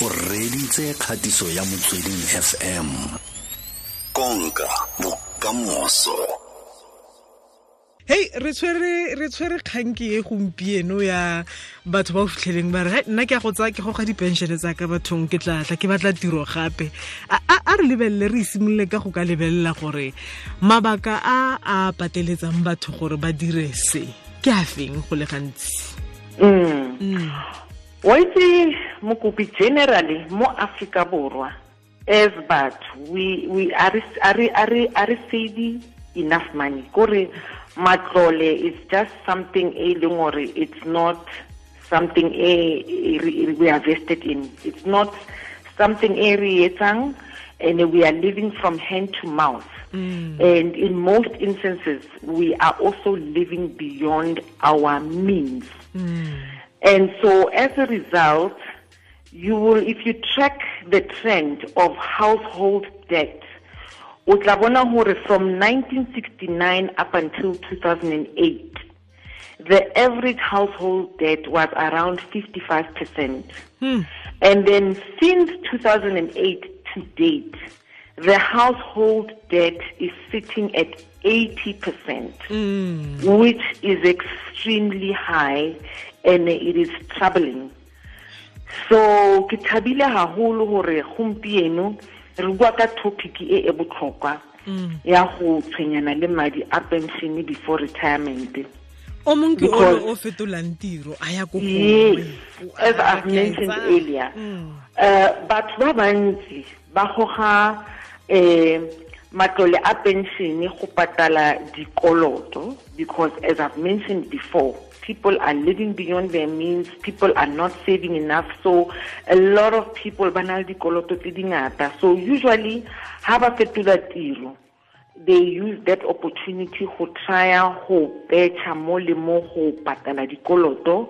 o reditse kgatiso ya motsweding fm konka bokamoso. Hei re tshwere re tshwere e gompieno ya batho ba o fitlheleng ba re nna ke a go tsaya ke goga dipenšene tsa ka bathong ke tlatla ke batla tiro gape. A re lebelele re isimolole ka go ka lebelela gore mabaka a a pateletsang batho gore ba dire se ke a feng go le gantsi wa itse mokopi generally mo africa borwa as batho we we are are saving enough money kore matlole is just something a leng it's not something a we are vested in it's not something a re etsang and we are living from hand to mouth mm. and in most instances we are also living beyond our means mm. And so as a result you will if you track the trend of household debt o tla bona hore from 1969 up until 2008 the average household debt was around 55%. Hmm. And then since 2008 to date, the household debt is sitting at 80%, mm. which is extremely high and it is troubling. So, ke thabile haholo hore gompieno re bua ka topic e e botlhokwa mm. ya go tshwenyana le madi a pension before retirement o mongwe ke o o fetolang tiro a ya ko as i've mentioned earlier uh, batho ba bantsi ba goga eh matlole a pension go patala dikoloto because as i've mentioned before people are living beyond their means, people are not saving enough. So a lot of people ba na le dikoloto tse dingata. So usually ha ba fetola tiro, they use that opportunity go try go betcha mo le mo go patala dikoloto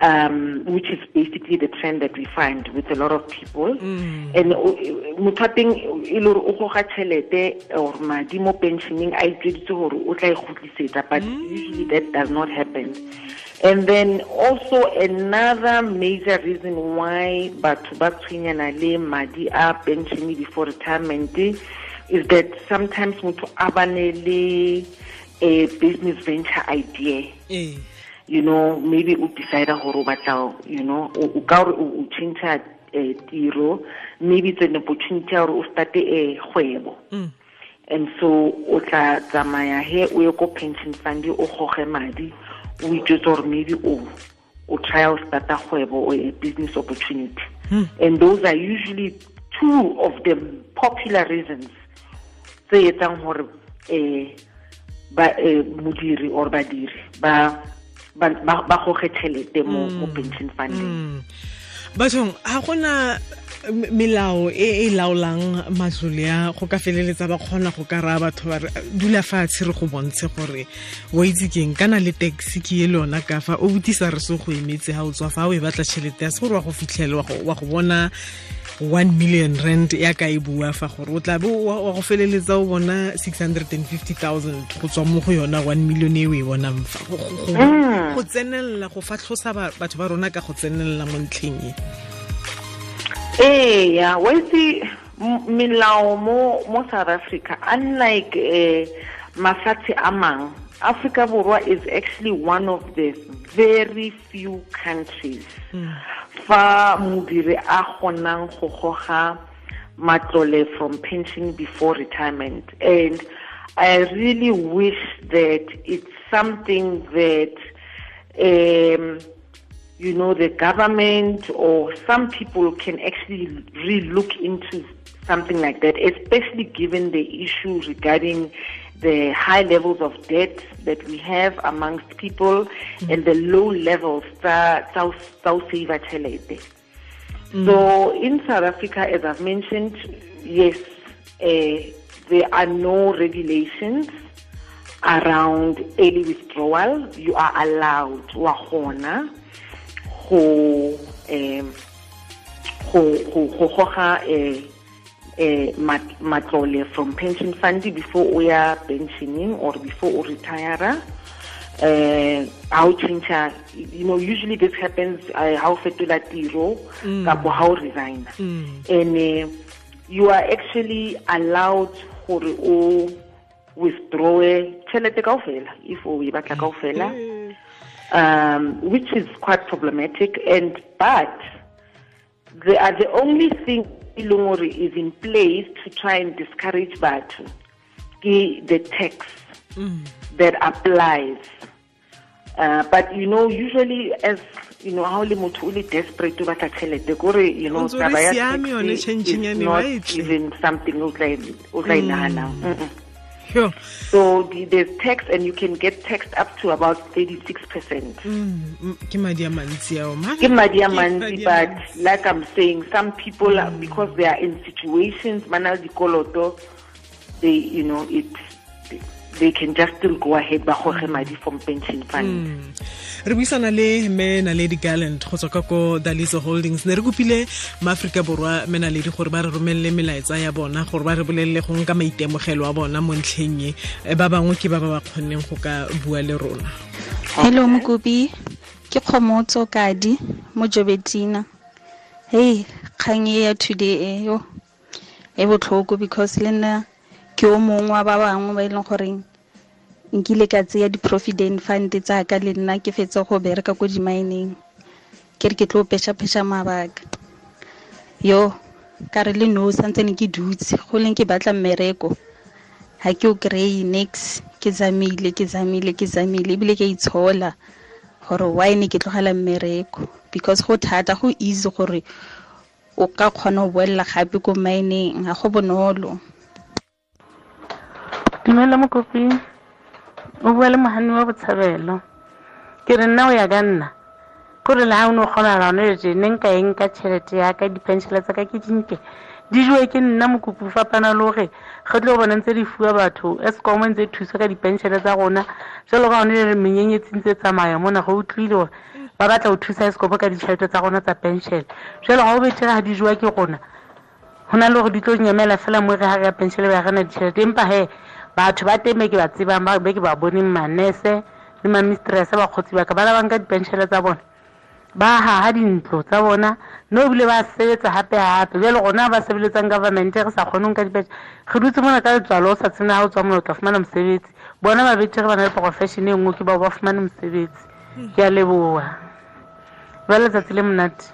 um, which is basically the trend that we find with a lot of people. Mm. And motho a teng e le gore o goga tšhelete or madi mo pensioning a itseditse gore o tla e but mm. usually that does not happen. And then also another major reason why batho ba tshwenyana le madi a pension before retirement is that sometimes motho a bane le a business venture idea. Mm you know maybe o decide gore o batla you know o ka gore o change eh, tiro maybe it's an opportunity ya gore o starte a kgwebo mm. and so o tla tsamaya he o ye ko pension fund o goge madi o itsetse gore maybe o o try o starta kgwebo or a business opportunity mm. and those are usually two of the popular reasons tse etsang gore eh ba modiri or badiri ba ba goge tšhelete mo mm. pension funding mm. bathong ga gona melao e e laolang matlole a go ka feleletsa ba kgona go ka raya batho ba re dula fatshe re go bontshe gore wa itse keng. Kana le taxi ke e lona ka fa o botisa re se go emetse ga o tswa fa o e batla tšhelete ya se gore wa go fitlhele wa go bona one million rand ya ka e bua fa gore o tlabe wa go feleletsa o bona six hundred and fifty thousand go tswa mo go yona one million e o e bonang fa. Go mm. tsenelela go fatlhosa batho ba rona ka go tsenelela mo ntlheng e eya wa itse melao mo mo south africa unlike uh, mafatshe a africa borwa is actually one of the very few countries mm. fa modiri a kgonang go goga matlole from pension before retirement and i really wish that it's something that um, you know the government or some people can actually really look into something like that especially given the issue regarding the high levels of debt that we have amongst people mm. and the low levels that South saver chelete. Mm. So in South Africa, as I've mentioned, yes, uh, there are no regulations around early withdrawal. You are allowed to wahona go um, go go goga go eh matlole from pension fund before o ya pensioning or before o retire eh how change you know usually this happens how fetola tiro Mm. kapo how resign and uh, you are actually allowed gore o withdraw tšhelete kaofela if o e batla kaofela um, which is quite problematic. And but the are the only thing gore is in place to try and discourage ke the tax that applies. Uh, but you know, usually as you know, how le motho o le desperate to batla tšhelete kore you know taba ya siame yone tax is not even something o tla e- o e. Yo. So the, there's tax, and you can get taxed up to about 36 percent. Mm, ke madi a mantsi ao mara Ke madi a ke mantsi, madi a but like I'm saying, some people, are because they are in situations, mana dikoloto, they, you know, it, they can just still go ahead ba goge madi from pension fund. re buisana le me naledi gallant go tswa ka ko daliso holdings. Ne re kopile maaforika borwa me naledi gore ba re romelele melaetsa ya bona gore ba re bolelele go nka maitemogelo a bona mo ntlheng e. Eh, ba bangwe ke ba ba ba kgonneng go ka bua le rona. Hello mokopi. Ke kgomotso kadi mo jobetina hei kgang e ya today e yo. E botlhoko because le nna ke o mongwe wa ba bangwe ba e leng goreng nkile ka tseya di-provident fund tsaka le nna ke fetse go bereka ko di-mineng ke re ke tlo pešha-pešha mabaka. Yo ka re le no santse ne ke dutse go leng ke batla mmereko. Ga ke o kry-e nix ke zamile ke zamile ke zamile ebile ke itshola gore why ne ke tlogela mmereko? Because go thata go easy gore o ka kgona go boelela gape ko maineng ga go bonolo dumela mokopi. O bua le moganni wa botshabelo. Ke re nna o ya ka nna. Kore le ga o ne o kgonala one lete ne nka eng ka tšhelete yaka ka dipenšhela tsa ka ke dinke di jewe ke nna mokopi o fapana le gore ge tlo bona ntse di fiwa batho escom ntse e thusa ka diphenšhele tsa rona. Jalo ka one le menyenyetsi ntse e tsamaya mona go utlwile gore ba batla go thusa escom ka ditšhelete tsa rona tsa penšhele jalo ga o betere ga di jewa ke rona go na le gore di tlo nyemela fela mo re ga re ya penšhele ba rena ditšhelete empa he batho ba teng be ke ba tsebang ba be ke ba boneng manese le mamistress ba ka ba labang ka dipenšhele tsa bona. Ba haha dintlo tsa bona no ebile ba sebetsa gape gape jale gona ba sebeletsang government re sa kgoneng ka dipenšhe re dutse mona ka letswalo o sa tsena ga o tswa mona o tla fumana mosebetsi. Bona ba betere ba na le profession e nngwe ke bao ba fumane mosebetsi. Ke a leboa ba letsatsi le monate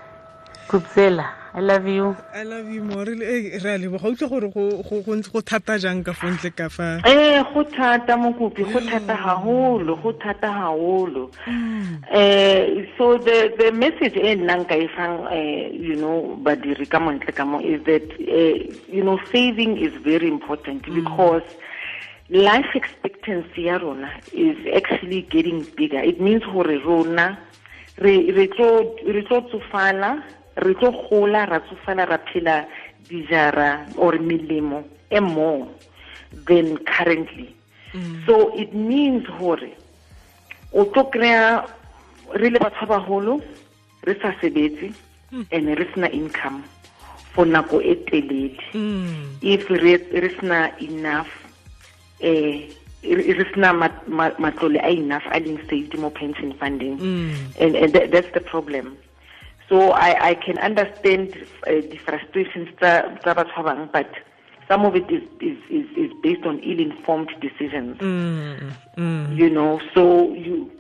kupsela i love you. I love you more. Re a leboga. Utlwe gore go- go go ntse go thata jang ka fo ntle ka fa? Eh, go thata mokopi, go thata haholo, go thata haholo. Eh, so the the message e nnang ka e fang eh, you know, badiri ka montle ka mo is that eh, you know, saving is very important because life expectancy ya rona is actually getting bigger. It means hore rona re re tlo re tlo tsofala, re tlo gola, ra tsofala ra phela dijara or melemo e more than currently. Mm. So it means hore o tlo kry-a re le batho ba baholo re sa sebetse mm. and re sena income for nako e telele. Mm. If re re sena enough eh re sena ma- ma- matlole a enough a leng saved mo pension funding. And, and that, that's the problem so I, I can understand uh, the frustrations batho ba but some of it is, is, is, is based on ill-informed decisions. You know so you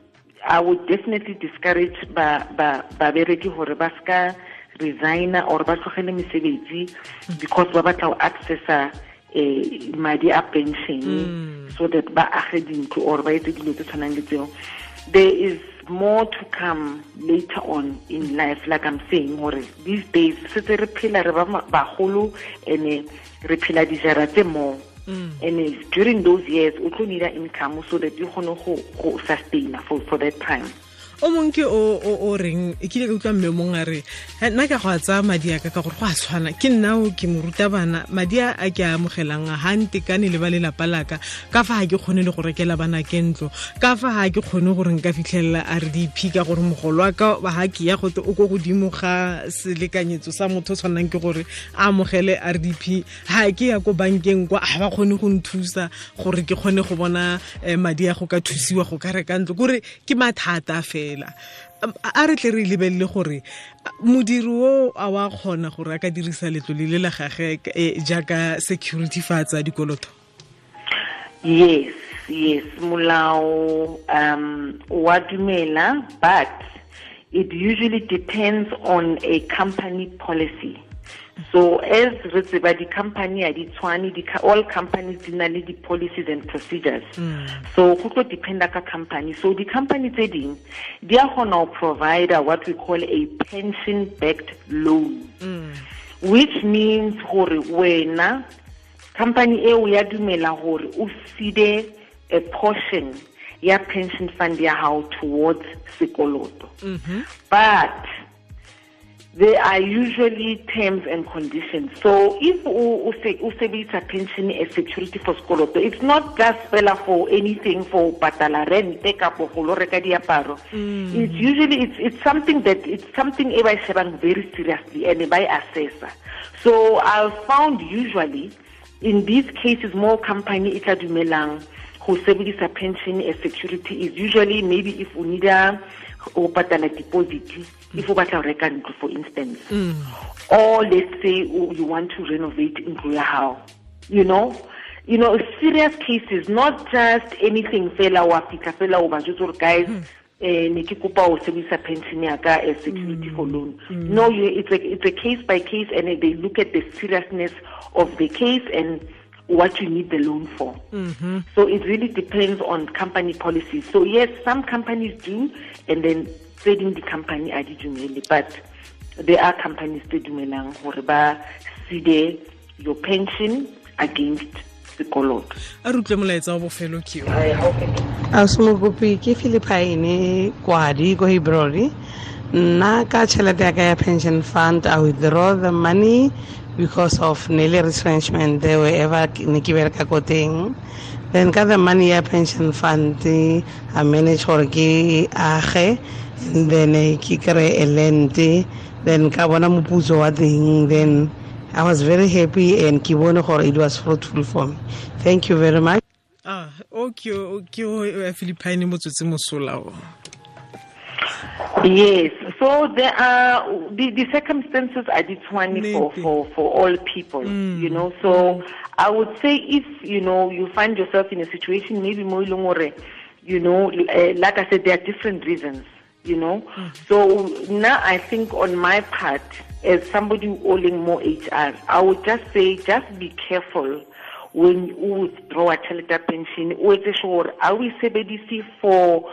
i would definitely discourage ba ba babereki gore ba ska resigna or ba tlogele mesebetsi because ba batla go accessa eh, madi a pension so that ba age dintlo or ba etse dilo tse tshwanang le tseo. There is more to come later on in life like i'm saying gore these days setse re phela re ba bagolo and re phela dijara tse more and eh, during those years o tlo need income so that you kgone go go sustaina for for that time o mongwe ke o reng? E kile ka utlwa mme mongwe a re "Eh, nna ka go a tsaya madi a ka ka gore go a tshwana. Ke nnao ke moruta bana madi a a ke a amogelang ga ntekane le ba lelapa laka ka fa ga ke kgone le go rekela bana ke ntlo ka fa ga ke kgone gore nka fitlhelela rdp ka gore mogolo wa ka ga ke ya gote o ko godimo ga selekanyetso sa motho o tshwanang ke gore a amogele rdp ga ke ya ko bankeng kwa ga ba kgone go nthusa gore ke kgone go bona eh, madi a go ka thusiwa go ka reka ntlo. Kore ke mathata fela Um, a re tle re lebelele gore modiri o a wa kgona gore a ka dirisa letlole le la gage eh, jaaka security fa a tsaya dikoloto? Yes yes molao um wa dumela but it usually depends on a company policy. So as re tseba di-company a di tshwane all companies di na le di-policies and procedures. Hmm. So go tlo dependa ka company. So the company tse ding di a kgona go provide what we call a pension backed loan hmm. which means wena company dumela gore o feede a portion ya pension fund ya hao towards sekoloto. Mm-hmm. But there are usually terms and conditions. So if o o se- o sebedisa pension as security for sekoloto it's not just fela for anything for patala rente kapo go lo reka diaparo. Mm. It's usually it's it's something that it's something e ba e shebang very seriously and e assessa. So i've found usually in these cases more company e tla dumelang go sebedisa pension as security is usually maybe if o need a o patala deposit if o batla go reka ntlo for instance. Mm. Or let's say you want to renovate ntlo ya hao. You know? You know serious cases not just anything fela wa fitlha fela o ba gore guys mm. eh ne ke kopa o sebedisa pension ya ka as security for loan. Mm. No you, it's a it's a case by case and they look at the seriousness of the case and what you need the loan for. Mm-hmm. So it really depends on company policies. So yes some companies do and then trading the company a di dumele but there are companies tse dumelang gore ba side your pension against sekoloto. A re utlwe molaetsa wa bofelo ke yo. Ausi ke philippine kwadi ko hebrori nna ka tšhelete ya ka ya pension fund i withdraw the money because of nearly retrenchment they were ever ne ke bereka ko teng then ka the money ya pension fund i manage gore ke age and then ke kry a then ka bona moputso then i was very happy and ke bone it was fruitful for me. Thank you very much. Ah o ke o philippine motsotsi mosola o Yes, so there are the, the circumstances are different for, for, for all people, you know. So I would say if you know you find yourself in a situation maybe more you know, uh, like I said, there are different reasons, you know. So now I think on my part, as somebody owning more HR, I would just say just be careful when you withdraw a pension o etse sure are we sebedise for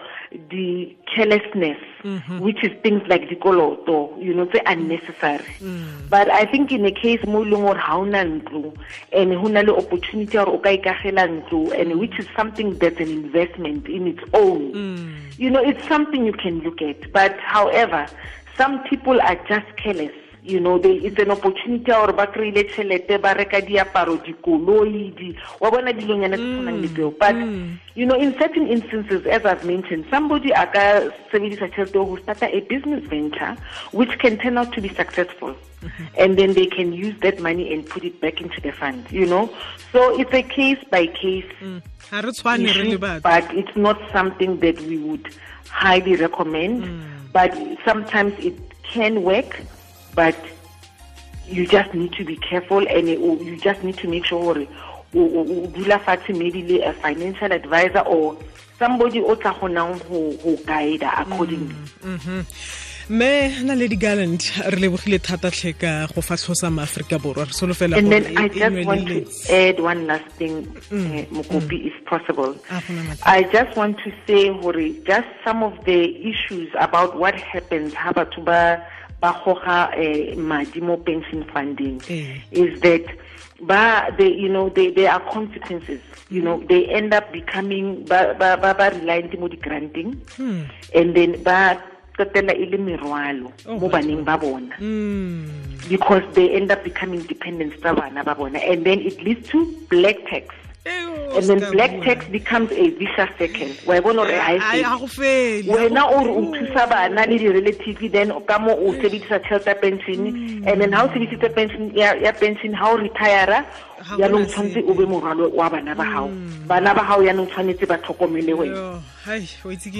the carelessness mm-hmm. which is things like dikoloto you know tse unnecessary. Mm. But i think in a case mo e leng ntlo and na le opportunity ya gore o ka ikagela ntlo and mm. which is something that's an investment in its own. Mm. You know it's something you can look at. But however some people are just careless you know they, it's an opportunity or ba kry-ile tšhelete ba reka diaparo dikoloi di wa bona dilonyana tse tshwanang le mm, tseo. But mm. you know in certain instances as i've mentioned somebody a ka sebedisa tšhelete go starta a business venture which can turn out to be successful. Mm-hmm. And then they can use that money and put it back into the fund you know? So it's a case by case. Mm. Ga re tshwane re le issue, but it's not something that we would highly recommend. But sometimes it can work, but you just need to be careful and you just need to make sure o dula fatshe maybe le a financial advisor or somebody o tla gonang go guide accordingly. mme na le di-gallant re lebogile thata tlhe ka go fatlhosa maaforika borwa. Re solofela And then I e- just want to add one last thing, uh, Mokopi, if possible. I just want to say, Hori, just some of the issues about what happens, ha batho ba ba goga eh, madi mo pension funding. Eh. is that ba they you know they there are consequences. You know they end up becoming ba ba ba, ba reliant mo di granting Hmm. and then ba qetella e le merwalo Oh, mo baneng ba bona. Mm. because they end up becoming dependents tsa bana ba bona. And then it leads to black tax and then black tax becomes a vicious circle wa e bona gore ha Ai, fele. ha go fele, ha wena o re o thusa bana le di-relative then ka mo o sebedisa tšhelete ya pension. And then ha o sebedisitse pension ya pension ha o retira yaanong tshwanetse o be morwalo wa bana ba gago bana ba gago yaanong tshwanetse ba tlhokomele wena.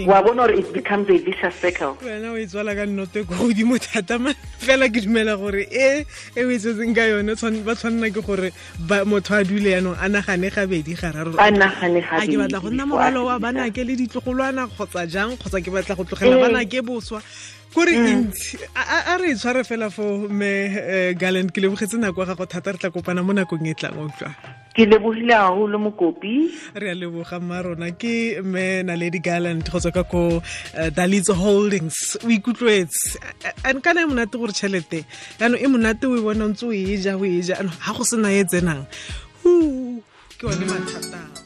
Wa bona gore it becomes a vicious circle. Wena o e tswala ka nnote ko godimo thata fela ke dumela gore e e o e tsetseng ka yone ba tshwanela ke gore motho a dule yanong a nagane gabedi gararo. A nagane a ke batla go nna morwalo wa banake le ditlogolwana kgotsa jang kgotsa ke batla go tlogela Eh. banake boswa kore ntsi a re e tshware fela fo me eh, ke lebogetse nako ya gago thata re tla kopana mo nakong e tlang utlwa. Ke lebogile gagolo mokopi. Re a leboga mma rona ke mme naledi garland go tswa ka ko dalits dalitso holdings. O ikutlwetse. Kana e monate gore tšhelete yaanong e monate o e bona ntse o e ja o e ja. Anong ga go sena e tsenang. Ke one mathatao